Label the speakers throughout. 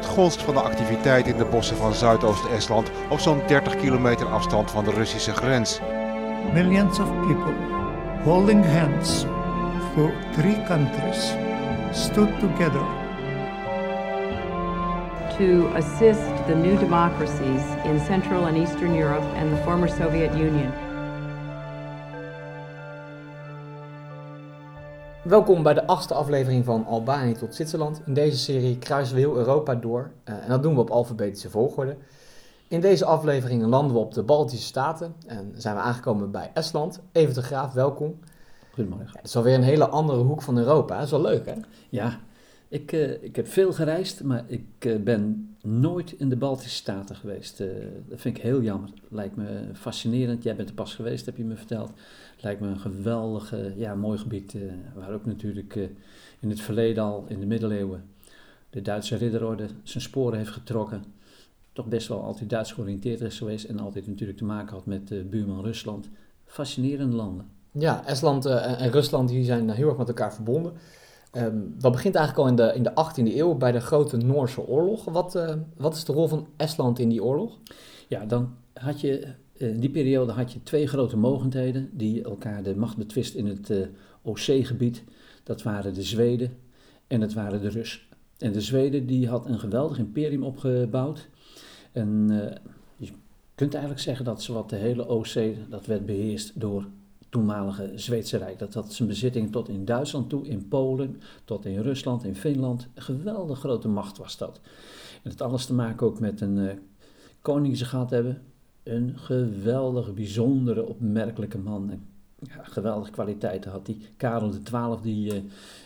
Speaker 1: Het gonst van de activiteit in de bossen van Zuidoost-Estland op zo'n 30 kilometer afstand van de Russische grens.
Speaker 2: Millions of people holding hands for three countries stood together
Speaker 3: to assist the new democracies in Central and Eastern Europe and the former Soviet Union.
Speaker 4: Welkom bij de achtste aflevering van Albanië tot Zwitserland. In deze serie kruisen we heel Europa door uh, en dat doen we op alfabetische volgorde. In deze aflevering landen we op de Baltische Staten en zijn we aangekomen bij Estland. Even de Graaf, welkom.
Speaker 5: Goedemorgen.
Speaker 4: Het is alweer een hele andere hoek van Europa. Dat is wel leuk, hè?
Speaker 5: Ja, ik, uh, ik heb veel gereisd, maar ik uh, ben nooit in de Baltische Staten geweest. Uh, dat vind ik heel jammer. Lijkt me fascinerend. Jij bent er pas geweest, heb je me verteld. Lijkt me een geweldig, ja, mooi gebied. waar ook natuurlijk in het verleden al, in de middeleeuwen, de Duitse ridderorde zijn sporen heeft getrokken. Toch best wel altijd Duits georiënteerd is geweest. En altijd natuurlijk te maken had met buurman Rusland. Fascinerende landen.
Speaker 4: Ja, Estland en Rusland die zijn heel erg met elkaar verbonden. Um, dat begint eigenlijk al in de, in de 18e eeuw bij de Grote Noorse Oorlog. Wat, uh, wat is de rol van Estland in die oorlog?
Speaker 5: Ja, dan had je, in die periode had je twee grote mogendheden die elkaar de macht betwist in het uh, OC-gebied. Dat waren de Zweden en het waren de Russen. En de Zweden die had een geweldig imperium opgebouwd. En je kunt eigenlijk zeggen dat ze wat de hele OC, dat werd beheerst door toenmalige Zweedse Rijk. Dat had zijn bezitting tot in Duitsland toe, in Polen, tot in Rusland, in Finland. Een geweldig grote macht was dat. En het alles te maken ook met een uh, koning die ze gehad hebben. Een geweldige, bijzondere, opmerkelijke man. En, ja, geweldige kwaliteiten had hij. Karel XII die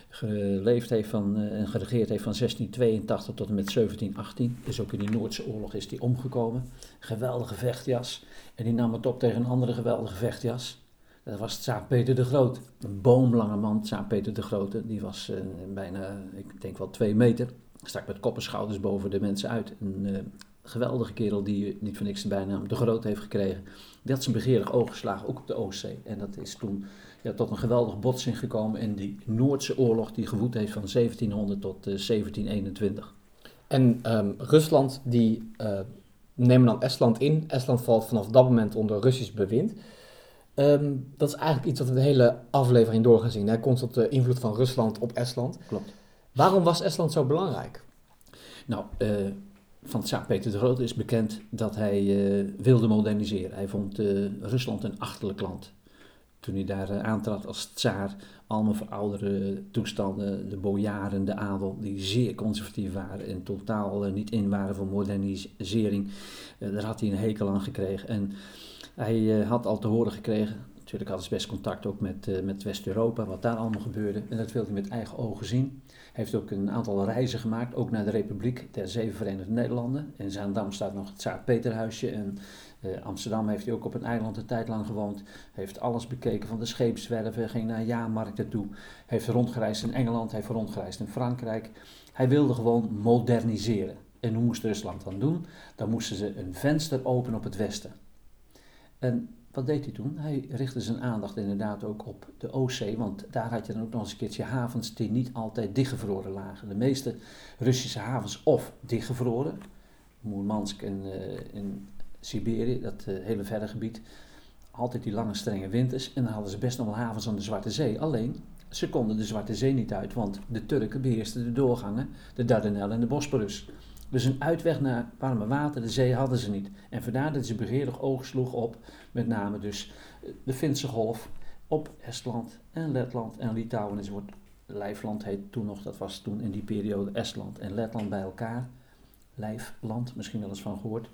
Speaker 5: geleefd heeft van, uh, en geregeerd heeft van 1682 tot en met 1718. Dus ook in die Noordse oorlog is hij omgekomen. Geweldige vechtjas. En die nam het op tegen een andere geweldige vechtjas. Dat was Tsaar Peter de Groot. Een boomlange man, Tsaar Peter de Grote. Die was uh, bijna, ik denk wel twee meter. Stak met kop en schouders boven de mensen uit. Een uh, geweldige kerel die niet voor niks de bijnaam de Groot heeft gekregen. Die had zijn begeerig oog geslagen, ook op de Oostzee. En dat is toen ja, tot een geweldige botsing gekomen in die Noordse oorlog die gewoed heeft van 1700 tot uh, 1721.
Speaker 4: En um, Rusland die nemen dan Estland in. Estland valt vanaf dat moment onder Russisch bewind. Um, dat is eigenlijk iets wat we de hele aflevering door gaan zien. Hè? Constant de invloed van Rusland op Estland.
Speaker 5: Klopt.
Speaker 4: Waarom was Estland zo belangrijk?
Speaker 5: Nou, uh, van Tsaar Peter de Grote is bekend dat hij uh, wilde moderniseren. Hij vond uh, Rusland een achterlijk land. Toen hij daar aantrad als tsaar, allemaal verouderde toestanden, de bojaren, de adel, die zeer conservatief waren en totaal niet in waren voor modernisering. daar had hij een hekel aan gekregen. En hij uh, had al te horen gekregen, natuurlijk had hij best contact ook met, uh, met West-Europa, wat daar allemaal gebeurde. En dat wilde hij met eigen ogen zien. Hij heeft ook een aantal reizen gemaakt, ook naar de Republiek der Zeven Verenigde Nederlanden. In Zaandam staat nog het Tsaar Peterhuisje en uh, Amsterdam heeft hij ook op een eiland een tijd lang gewoond. Heeft alles bekeken van de scheepswerven, ging naar jaarmarkten toe. Heeft rondgereisd in Engeland, heeft rondgereisd in Frankrijk. Hij wilde gewoon moderniseren. En hoe moest Rusland dan doen? Dan moesten ze een venster openen op het westen. En wat deed hij toen? Hij richtte zijn aandacht inderdaad ook op de Oostzee, want daar had je dan ook nog eens een keertje havens die niet altijd dichtgevroren lagen. De meeste Russische havens of dichtgevroren, Moermansk en uh, in Siberië, dat uh, hele verre gebied, altijd die lange strenge winters. En dan hadden ze best nog wel havens aan de Zwarte Zee. Alleen, ze konden de Zwarte Zee niet uit, want de Turken beheersten de doorgangen, de Dardanellen en de Bosporus. Dus een uitweg naar warme water, de zee hadden ze niet. En vandaar dat ze begeerig oog sloeg op, met name dus de Finse golf, op Estland en Letland en Litouwen enzovoort. Lijfland heet toen nog, dat was toen in die periode Estland en Letland bij elkaar. Lijfland, misschien wel eens van gehoord.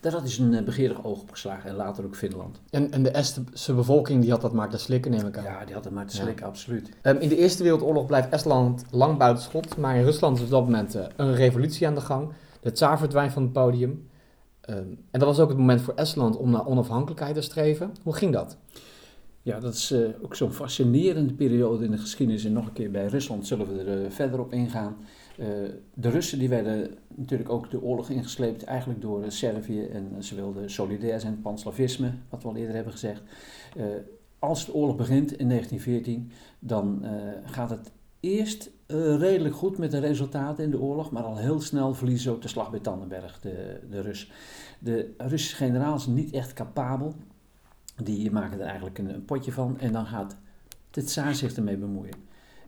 Speaker 5: Daar had hij zijn begeerig oog op geslagen en later ook Finland.
Speaker 4: En, en de Estse bevolking die had dat maar te slikken, neem ik aan.
Speaker 5: Ja, die had het maar te slikken, ja. absoluut.
Speaker 4: Um, in de Eerste Wereldoorlog blijft Estland lang buiten schot, maar in Rusland is op dat moment uh, een revolutie aan de gang. De tsaar verdwijnt van het podium. Um, en dat was ook het moment voor Estland om naar onafhankelijkheid te streven. Hoe ging dat?
Speaker 5: Ja, dat is uh, ook zo'n fascinerende periode in de geschiedenis. En nog een keer bij Rusland zullen we er uh, verder op ingaan. Uh, de Russen die werden natuurlijk ook de oorlog ingesleept, eigenlijk door uh, Servië. En uh, ze wilden solidair zijn, panslavisme, wat we al eerder hebben gezegd. als de oorlog begint in 1914, dan gaat het eerst eh, redelijk goed met de resultaten in de oorlog, maar al heel snel verliezen ze ook de slag bij Tannenberg, de, de. De Russische generaal is niet echt capabel. Die maken er eigenlijk een, een potje van en dan gaat de tsaar zich ermee bemoeien.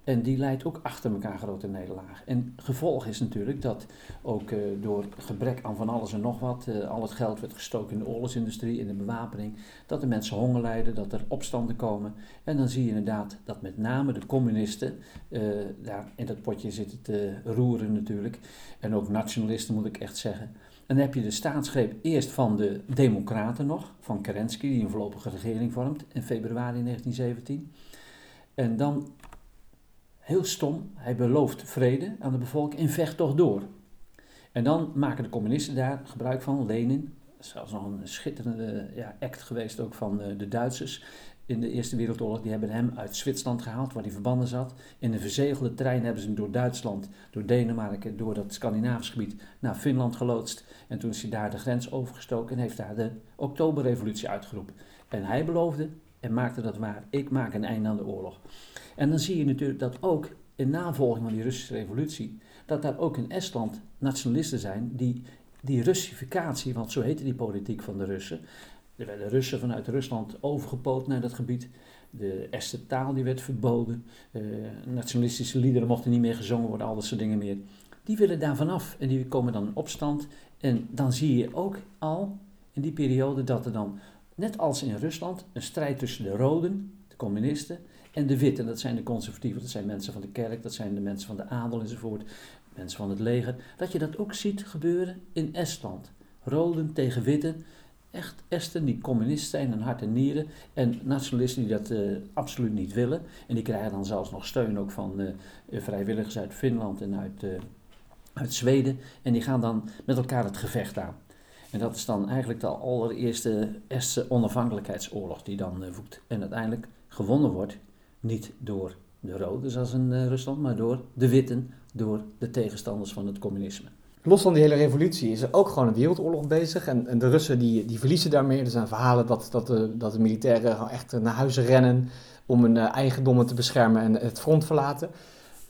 Speaker 5: En die leidt ook achter elkaar grote nederlagen. En gevolg is natuurlijk dat ook uh, door gebrek aan van alles en nog wat, uh, al het geld werd gestoken in de oorlogsindustrie, in de bewapening, dat de mensen honger lijden, dat er opstanden komen. En dan zie je inderdaad dat met name de communisten uh, daar in dat potje zitten te roeren natuurlijk. En ook nationalisten moet ik echt zeggen. En dan heb je de staatsgreep eerst van de Democraten nog, van Kerensky, die een voorlopige regering vormt in februari 1917. En dan heel stom, hij belooft vrede aan de bevolking en vecht toch door. En dan maken de communisten daar gebruik van, Lenin, zelfs nog een schitterende ja, act geweest ook van de Duitsers in de Eerste Wereldoorlog. Die hebben hem uit Zwitserland gehaald, waar hij verbannen zat. In een verzegelde trein hebben ze hem door Duitsland, door Denemarken, door dat Scandinavisch gebied naar Finland geloodst. En toen is hij daar de grens overgestoken en heeft daar de Oktoberrevolutie uitgeroepen. En hij beloofde en maakte dat waar, ik maak een einde aan de oorlog. En dan zie je natuurlijk dat ook in navolging van die Russische revolutie, dat daar ook in Estland nationalisten zijn die die Russificatie, want zo heette die politiek van de Russen, er werden Russen vanuit Rusland overgepoot naar dat gebied. De Estse taal die werd verboden. Uh, nationalistische liederen mochten niet meer gezongen worden, al dat soort dingen meer. Die willen daar vanaf en die komen dan in opstand. En dan zie je ook al in die periode dat er dan, net als in Rusland, een strijd tussen de Roden, de communisten, en de witte, dat zijn de conservatieven, dat zijn mensen van de kerk, dat zijn de mensen van de adel enzovoort, mensen van het leger. Dat je dat ook ziet gebeuren in Estland. Roden tegen witte, echt Esten die communist zijn in hart en nieren. En nationalisten die dat uh, absoluut niet willen. En die krijgen dan zelfs nog steun ook van uh, vrijwilligers uit Finland en uit, uh, uit Zweden. En die gaan dan met elkaar het gevecht aan. En dat is dan eigenlijk de allereerste Estse onafhankelijkheidsoorlog die dan voegt. En uiteindelijk gewonnen wordt niet door de roden zoals in uh, Rusland, maar door de witten, door de tegenstanders van het communisme.
Speaker 4: Los van die hele revolutie is er ook gewoon een wereldoorlog bezig. En, en de Russen die, die verliezen daarmee. Er zijn verhalen dat, dat, de, dat de militairen echt naar huis rennen om hun uh, eigendommen te beschermen en het front verlaten.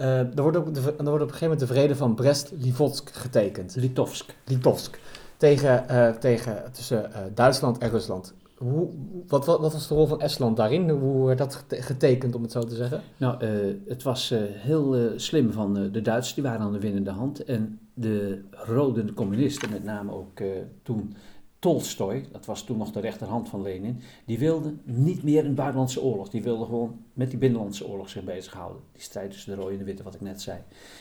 Speaker 4: Uh, er, wordt ook de, er wordt op een gegeven moment de vrede van Brest-Litovsk getekend.
Speaker 5: Litovsk.
Speaker 4: Litovsk. Tegen, uh, tegen, tussen Duitsland en Rusland. Hoe, wat, wat, was de rol van Estland daarin? Hoe werd dat getekend, om het zo te zeggen?
Speaker 5: Nou, uh, het was heel slim van de Duitsers, die waren aan de winnende hand. En de rode de communisten, met name ook toen Tolstoy, dat was toen nog de rechterhand van Lenin, die wilde niet meer een buitenlandse oorlog. Die wilde gewoon met die binnenlandse oorlog zich bezighouden. Die strijd tussen de rode en de witte, wat ik net zei.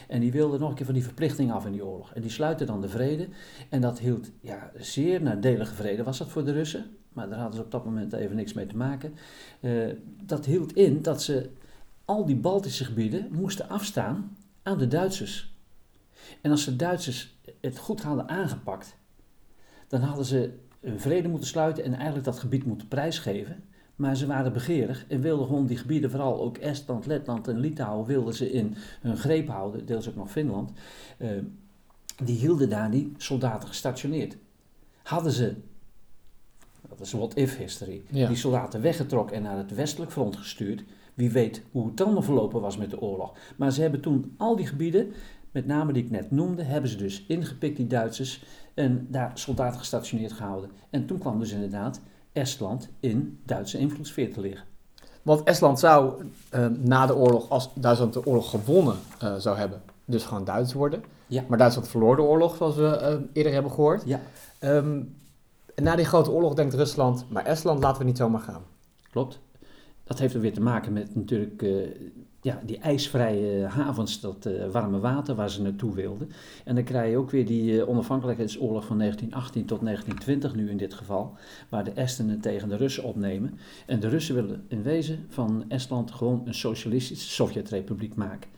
Speaker 5: En die wilde nog een keer van die verplichting af in die oorlog. En die sluiten dan de vrede. En dat hield ja, zeer nadelige vrede, was dat voor de Russen maar daar hadden ze op dat moment even niks mee te maken. Uh, dat hield in dat ze al die Baltische gebieden moesten afstaan aan de Duitsers. En als de Duitsers het goed hadden aangepakt, dan hadden ze een vrede moeten sluiten en eigenlijk dat gebied moeten prijsgeven. Maar ze waren begeerig en wilden gewoon die gebieden, vooral ook Estland, Letland en Litouwen, wilden ze in hun greep houden, deels ook nog Finland. Uh, die hielden daar die soldaten gestationeerd. Hadden ze dat is what-if history, ja. die soldaten weggetrokken en naar het westelijk front gestuurd. Wie weet hoe het dan verlopen was met de oorlog. Maar ze hebben toen al die gebieden, met name die ik net noemde, hebben ze dus ingepikt, die Duitsers, en daar soldaten gestationeerd gehouden. En toen kwam dus inderdaad Estland in Duitse invloedssfeer te liggen.
Speaker 4: Want Estland zou uh, na de oorlog, als Duitsland de oorlog gewonnen uh, zou hebben, dus gewoon Duits worden.
Speaker 5: Ja.
Speaker 4: Maar Duitsland verloor de oorlog, zoals we uh, eerder hebben gehoord.
Speaker 5: Ja.
Speaker 4: Um, en na die grote oorlog denkt Rusland, maar Estland laten we niet zomaar gaan.
Speaker 5: Klopt. Dat heeft er weer te maken met natuurlijk uh, ja, die ijsvrije havens, dat uh, warme water waar ze naartoe wilden. En dan krijg je ook weer die uh, onafhankelijkheidsoorlog van 1918 tot 1920 nu in dit geval, waar de Estenen tegen de Russen opnemen. En de Russen willen in wezen van Estland gewoon een socialistische Sovjetrepubliek maken.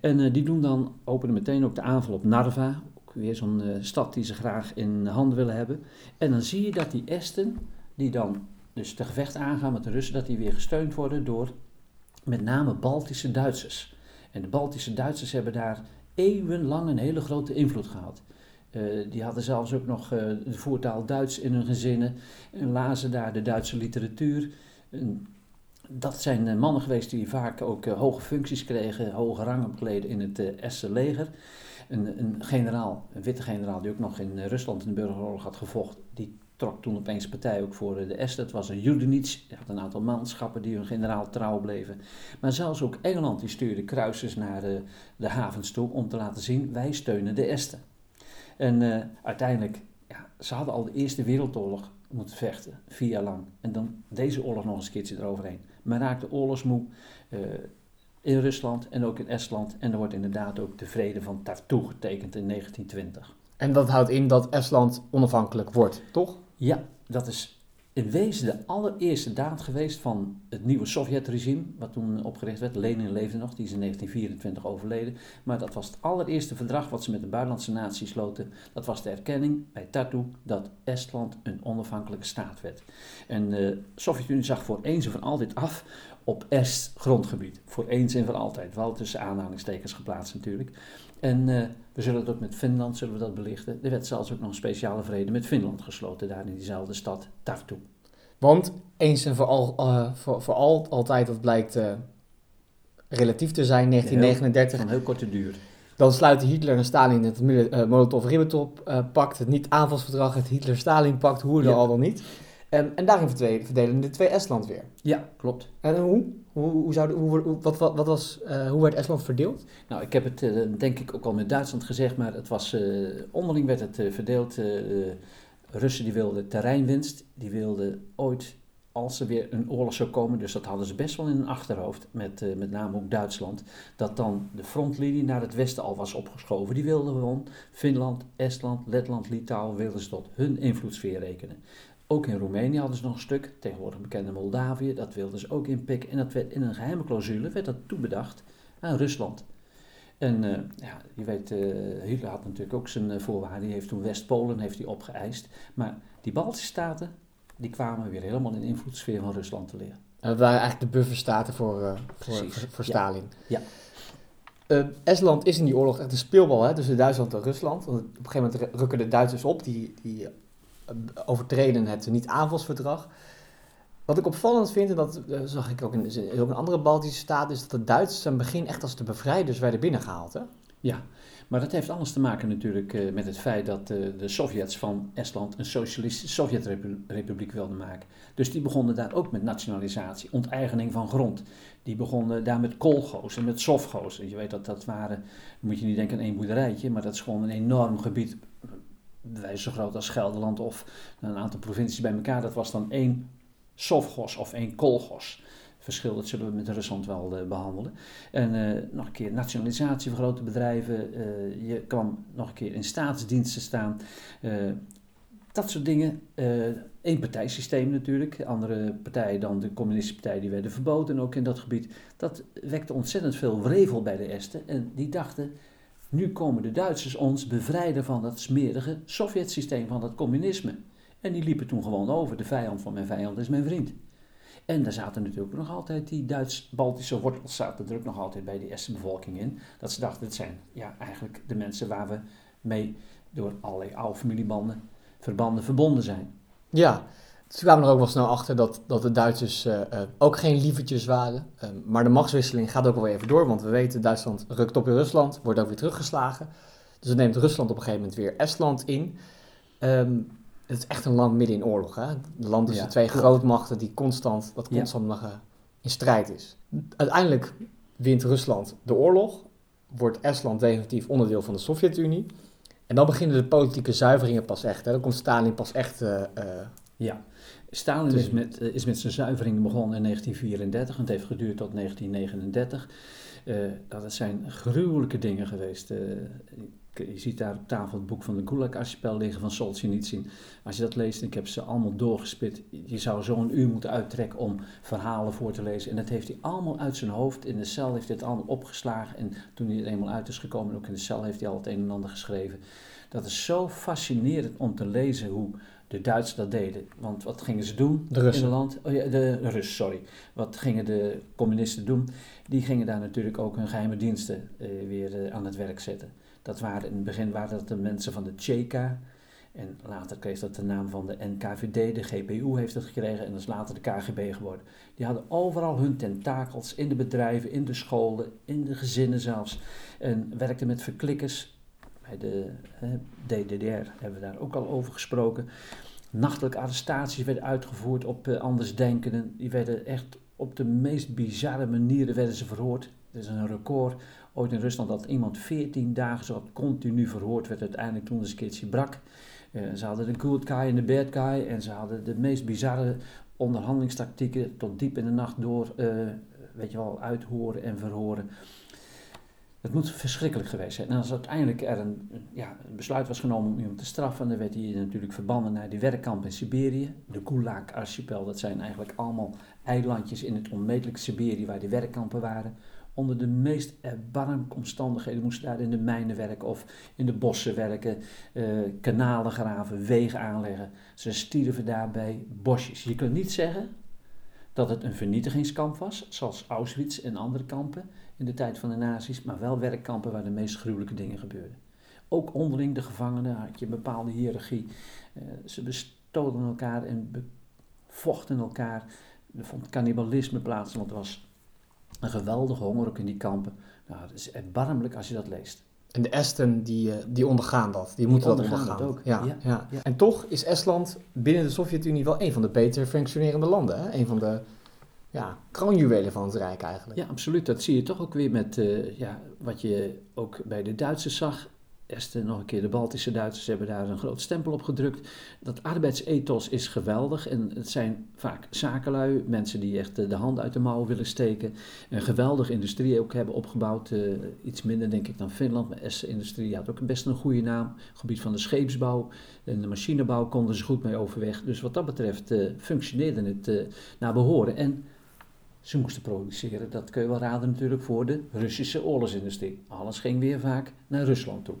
Speaker 5: En die doen dan, openen meteen ook de aanval op Narva, weer zo'n stad die ze graag in handen willen hebben. En dan zie je dat die Esten, die dan dus te gevecht aangaan met de Russen, dat die weer gesteund worden door met name Baltische Duitsers. En de Baltische Duitsers hebben daar eeuwenlang een hele grote invloed gehad. Uh, die hadden zelfs ook nog uh, de voertaal Duits in hun gezinnen en lazen daar de Duitse literatuur. Dat zijn eh, mannen geweest die vaak ook eh, hoge functies kregen, hoge rangen bekleden in het uh, leger. Een, een, generaal, een witte generaal die ook nog in Rusland in de burgeroorlog had gevochten, die trok toen opeens partij ook voor de Esten. Het was een Judenits, die had een aantal manschappen die hun generaal trouw bleven. Maar zelfs ook Engeland die stuurde kruisers naar de, de havens toe om te laten zien, wij steunen de Esten. En uiteindelijk, ja, ze hadden al de Eerste Wereldoorlog moeten vechten, vier jaar lang. En dan deze oorlog nog een keertje eroverheen. Men raakte oorlogsmoe uh, in Rusland en ook in Estland. En er wordt inderdaad ook de vrede van Tartu getekend in 1920.
Speaker 4: En dat houdt in dat Estland onafhankelijk wordt, toch?
Speaker 5: Ja, dat is in wezen de allereerste daad geweest van het nieuwe Sovjet-regime, wat toen opgericht werd. Lenin leefde nog, die is in 1924 overleden. Maar dat was het allereerste verdrag wat ze met de buitenlandse natie sloten. Dat was de erkenning bij Tartu dat Estland een onafhankelijke staat werd. En de Sovjet-Unie zag voor eens en voor altijd af op Est grondgebied. Voor eens en voor altijd. Wel tussen aanhalingstekens geplaatst natuurlijk. En uh, we zullen het ook met Finland zullen we dat belichten. Er werd zelfs ook nog een speciale vrede met Finland gesloten, daar in diezelfde stad, Tartu.
Speaker 4: Want eens en voor, al, uh, voor, voor al, altijd, dat blijkt uh, relatief te zijn, 1939.
Speaker 5: Van heel korte duur.
Speaker 4: Dan sluiten Hitler en Stalin het Molotov-Ribbentrop-pact, het niet-aanvalsverdrag, het Hitler-Stalin-pact, hoe ja. al dan niet. En, en daarin verdelen de twee Estland weer.
Speaker 5: Ja, klopt.
Speaker 4: En hoe? Hoe, hoe, zou de, hoe, wat, wat, wat was, uh, hoe werd Estland verdeeld?
Speaker 5: Nou, ik heb het uh, denk ik ook al met Duitsland gezegd, maar het was, uh, onderling werd het verdeeld. Russen die wilden terreinwinst, die wilden ooit, als er weer een oorlog zou komen, dus dat hadden ze best wel in hun achterhoofd, met, met name ook Duitsland, dat dan de frontlinie naar het westen al was opgeschoven. Die wilden gewoon Finland, Estland, Letland, Litouwen, wilden ze tot hun invloedssfeer rekenen. Ook in Roemenië hadden ze nog een stuk, tegenwoordig bekende Moldavië, dat wilden ze ook inpikken. En dat werd in een geheime clausule werd dat toebedacht aan Rusland. En uh, ja, je weet, uh, Hitler had natuurlijk ook zijn uh, voorwaarden. Die heeft toen West-Polen heeft hij opgeëist. Maar die Baltische staten, die kwamen weer helemaal in de invloedssfeer van Rusland te liggen.
Speaker 4: En dat waren eigenlijk de bufferstaten voor, voor, voor, voor, Stalin.
Speaker 5: Ja.
Speaker 4: ja. Estland is in die oorlog echt een speelbal hè, tussen Duitsland en Rusland. Want op een gegeven moment rukken de Duitsers op, die, die overtreden het niet-aanvalsverdrag. Wat ik opvallend vind, en dat uh, zag ik ook in, ook in andere Baltische staten, is dat de Duitsers aan het begin echt als de bevrijders werden binnengehaald. Hè?
Speaker 5: Ja, maar dat heeft alles te maken natuurlijk uh, met het feit dat uh, de Sovjets van Estland een socialistische Sovjetrepubliek wilden maken. Dus die begonnen daar ook met nationalisatie, onteigening van grond. Die begonnen daar met kolgo's en met sovgo's. Je weet dat dat waren, moet je niet denken aan één boerderijtje, maar dat is gewoon een enorm gebied wij zo groot als Gelderland of een aantal provincies bij elkaar. Dat was dan één Sovgos of één Kolgos. Verschil, dat zullen we met Rusland wel uh, behandelen. En uh, nog een keer nationalisatie van grote bedrijven. Uh, je kwam nog een keer in staatsdiensten staan. dat soort dingen. Eén partijsysteem natuurlijk. Andere partijen dan de communistische partij, die werden verboden ook in dat gebied. Dat wekte ontzettend veel wrevel bij de Esten. En die dachten, nu komen de Duitsers ons bevrijden van dat smerige Sovjetsysteem, van dat communisme. En die liepen toen gewoon over. De vijand van mijn vijand is mijn vriend. En daar zaten natuurlijk nog altijd die Duits-Baltische wortels, zaten er ook nog altijd bij die eerste bevolking in. Dat ze dachten, het zijn ja, eigenlijk de mensen waar we mee door allerlei oude familiebanden, verbanden verbonden zijn.
Speaker 4: Ja, ze kwamen er ook wel snel achter dat, dat de Duitsers uh, uh, ook geen lievertjes waren. Uh, maar de machtswisseling gaat ook wel even door, want we weten, Duitsland rukt op in Rusland, wordt ook weer teruggeslagen. Dus dan neemt Rusland op een gegeven moment weer Estland in. Um, het is echt een land midden in oorlog. Hè? Een land tussen ja, twee klopt. grootmachten die constant, dat constant nog in strijd is. Uiteindelijk wint Rusland de oorlog, wordt Estland definitief onderdeel van de Sovjet-Unie. En dan beginnen de politieke zuiveringen pas echt. Hè? Dan komt Stalin pas echt...
Speaker 5: ja, Stalin is met, uh, is met zijn zuivering begonnen in 1934 en het heeft geduurd tot 1939. Uh, dat zijn gruwelijke dingen geweest. Uh, je ziet daar op tafel het boek van de Gulag-archipel liggen van Solzhenitsyn. Als je dat leest, ik heb ze allemaal doorgespit. Je zou zo'n uur moeten uittrekken om verhalen voor te lezen. En dat heeft hij allemaal uit zijn hoofd. In de cel heeft hij het allemaal opgeslagen. En toen hij er eenmaal uit is gekomen, ook in de cel, heeft hij al het een en ander geschreven. Dat is zo fascinerend om te lezen hoe de Duitsers dat deden. Want wat gingen ze doen
Speaker 4: de
Speaker 5: in het land? Oh ja, de, Russen, sorry. Wat gingen de communisten doen? Die gingen daar natuurlijk ook hun geheime diensten uh, weer uh, aan het werk zetten. Dat waren in het begin waren dat de mensen van de Cheka. En later kreeg dat de naam van de NKVD, de GPU heeft het gekregen en dat is later de KGB geworden. Die hadden overal hun tentakels in de bedrijven, in de scholen, in de gezinnen zelfs. En werkten met verklikkers. Bij de DDR hebben we daar ook al over gesproken. Nachtelijke arrestaties werden uitgevoerd op uh, andersdenkenden. Die werden echt op de meest bizarre manieren werden ze verhoord. Het is een record ooit in Rusland dat iemand 14 dagen zo continu verhoord werd. Uiteindelijk toen de een brak. Uh, ze hadden de good guy en de bad guy. En ze hadden de meest bizarre onderhandelingstactieken tot diep in de nacht door, uh, weet je wel, uithoren en verhoren. Het moet verschrikkelijk geweest zijn. En als uiteindelijk er een, ja, een besluit was genomen om iemand te straffen, dan werd hij natuurlijk verbannen naar die werkkamp in Siberië. De Gulag-archipel, dat zijn eigenlijk allemaal eilandjes in het onmetelijke Siberië waar die werkkampen waren. Onder de meest erbarmelijke omstandigheden moesten daar in de mijnen werken of in de bossen werken, eh, kanalen graven, wegen aanleggen. Ze stierven daarbij bosjes. Je kunt niet zeggen dat het een vernietigingskamp was, zoals Auschwitz en andere kampen in de tijd van de nazi's, maar wel werkkampen waar de meest gruwelijke dingen gebeurden. Ook onderling de gevangenen had je een bepaalde hiërarchie. Uh, ze bestoden elkaar en vochten elkaar. Er vond cannibalisme plaats, want er was een geweldige honger ook in die kampen. Nou, het is erbarmelijk als je dat leest.
Speaker 4: En de Esten die, eh, die ondergaan dat, die, moeten dat ondergaan. Dat ook. Ja, ja, ja, ja, En toch is Estland binnen de Sovjet-Unie wel een van de beter functionerende landen. Hè? Een van de ja, kroonjuwelen van het Rijk eigenlijk.
Speaker 5: Ja, absoluut. Dat zie je toch ook weer met uh, ja, wat je ook bij de Duitsers zag. Eerst nog een keer de Baltische Duitsers hebben daar een groot stempel op gedrukt. Dat arbeidsethos is geweldig en het zijn vaak zakenlui, mensen die echt de hand uit de mouw willen steken. Een geweldige industrie ook hebben opgebouwd, uh, iets minder denk ik dan Finland, maar Essen-industrie had ook best een goede naam. gebied van de scheepsbouw en de machinebouw konden ze goed mee overweg. Dus wat dat betreft uh, functioneerde het naar behoren. En ze moesten produceren. Dat kun je wel raden natuurlijk voor de Russische oorlogsindustrie. Alles ging weer vaak naar Rusland toe.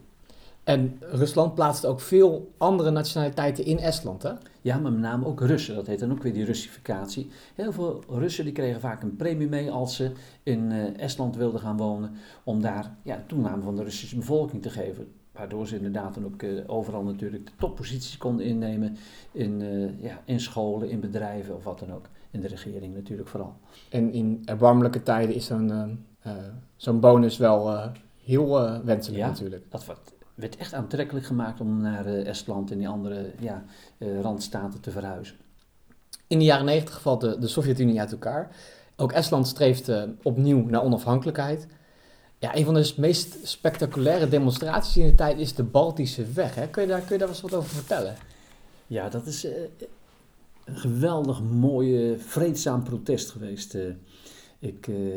Speaker 4: En Rusland plaatste ook veel andere nationaliteiten in Estland, hè?
Speaker 5: Ja, maar met name ook Russen. Dat heet dan ook weer die Russificatie. Heel veel Russen die kregen vaak een premie mee als ze in uh, Estland wilden gaan wonen. Om daar ja, toename van de Russische bevolking te geven. Waardoor ze inderdaad dan ook uh, overal natuurlijk de topposities konden innemen. In, uh, ja, in scholen, in bedrijven of wat dan ook in de regering natuurlijk vooral.
Speaker 4: En in erbarmelijke tijden is zo'n zo'n bonus wel heel wenselijk
Speaker 5: ja,
Speaker 4: natuurlijk.
Speaker 5: dat werd, echt aantrekkelijk gemaakt om naar Estland en die andere ja, randstaten te verhuizen.
Speaker 4: In de jaren negentig valt de, de Sovjet-Unie uit elkaar. Ook Estland streeft opnieuw naar onafhankelijkheid. Ja, een van de meest spectaculaire demonstraties in de tijd is de Baltische Weg. Hè? Kun, je daar, kun je daar eens wat over vertellen?
Speaker 5: Ja, dat is een geweldig mooie, vreedzaam protest geweest. Eh. ik uh,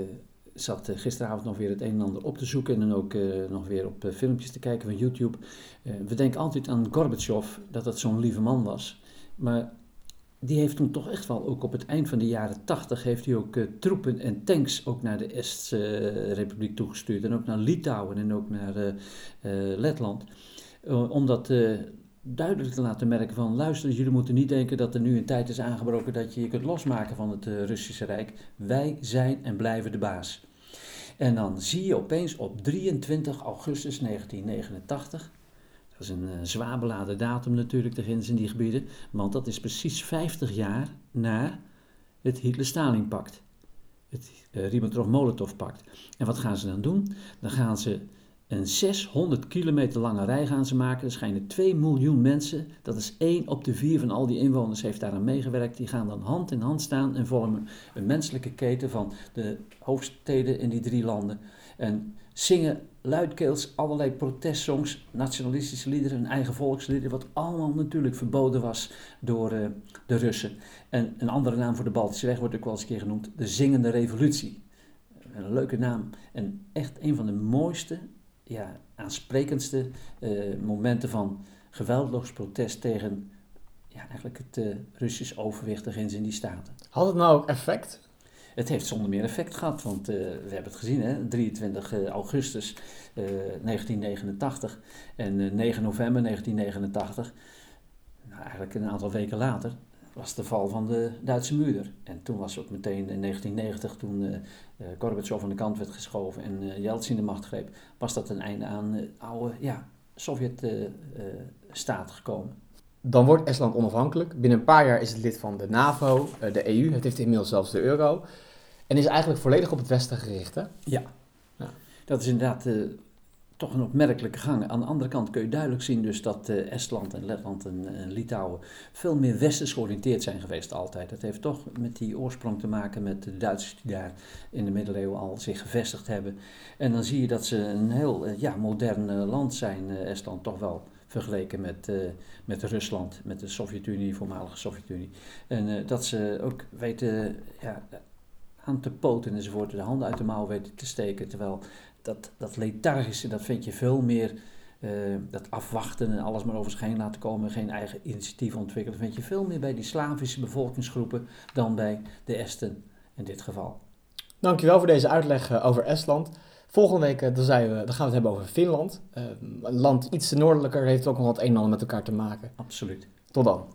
Speaker 5: zat eh, gisteravond nog weer het een en ander op te zoeken en dan ook nog weer op filmpjes te kijken van YouTube. we denken altijd aan Gorbachev, dat dat zo'n lieve man was. Maar die heeft toen toch echt wel, ook op het eind van de jaren tachtig, heeft hij ook troepen en tanks ook naar de Est-Republiek toegestuurd. En ook naar Litouwen en ook naar Letland. omdat duidelijk te laten merken van luister, jullie moeten niet denken dat er nu een tijd is aangebroken dat je je kunt losmaken van het Russische Rijk. Wij zijn en blijven de baas. En dan zie je opeens op 23 augustus 1989, dat is een uh, zwaar beladen datum natuurlijk tegen in die gebieden, want dat is precies 50 jaar na het Hitler-Stalin-pact. Het uh, Ribbentrop-Molotov-pact. En wat gaan ze dan doen? Dan gaan ze een 600 kilometer lange rij gaan ze maken. Er schijnen 2 miljoen mensen. Dat is 1 op de 4 van al die inwoners heeft daaraan meegewerkt. Die gaan dan hand in hand staan en vormen een menselijke keten van de hoofdsteden in die drie landen. En zingen luidkeels allerlei protestsongs, nationalistische liederen, hun eigen volksliederen, wat allemaal natuurlijk verboden was door uh, de Russen. En een andere naam voor de Baltische Weg wordt ook wel eens een keer genoemd, de Zingende Revolutie. Een leuke naam en echt een van de mooiste ja, aansprekendste uh, momenten van geweldloos protest tegen ja, eigenlijk het uh, Russisch overwicht in die staten.
Speaker 4: Had het nou ook effect?
Speaker 5: Het heeft zonder meer effect gehad, want uh, we hebben het gezien, hè? 23 augustus 1989 en 9 november 1989, nou, eigenlijk een aantal weken later, was de val van de Duitse muur. En toen was ook meteen in 1990, toen uh, Gorbachev aan de kant werd geschoven en uh, Yeltsin de macht greep, was dat een einde aan uh, oude ja, Sovjet-staat gekomen.
Speaker 4: Dan wordt Estland onafhankelijk. Binnen een paar jaar is het lid van de NAVO, eh, de EU. Het heeft inmiddels zelfs de euro. En is eigenlijk volledig op het Westen gericht. Hè?
Speaker 5: Ja.
Speaker 4: Ja.
Speaker 5: Dat is inderdaad eh, toch een opmerkelijke gang. Aan de andere kant kun je duidelijk zien dus dat eh, Estland en Letland en, en Litouwen veel meer westers georiënteerd zijn geweest altijd. Dat heeft toch met die oorsprong te maken met de Duitsers die daar in de middeleeuwen al zich gevestigd hebben. En dan zie je dat ze een heel eh, ja, modern eh, land zijn, Estland toch wel. Vergeleken met, met Rusland, met de Sovjet-Unie, voormalige Sovjet-Unie. En dat ze ook weten ja, aan te poten enzovoort, de handen uit de mouw weten te steken. Terwijl dat, dat lethargische, dat vind je veel meer, eh, dat afwachten en alles maar over zich heen laten komen, geen eigen initiatief ontwikkelen, vind je veel meer bij die Slavische bevolkingsgroepen dan bij de Esten in dit geval.
Speaker 4: Dankjewel voor deze uitleg eh, over Estland. Volgende week eh, dan, zijn we, dan gaan we het hebben over Finland. Een land iets noordelijker heeft ook nog wat een en ander met elkaar te maken.
Speaker 5: Absoluut.
Speaker 4: Tot dan.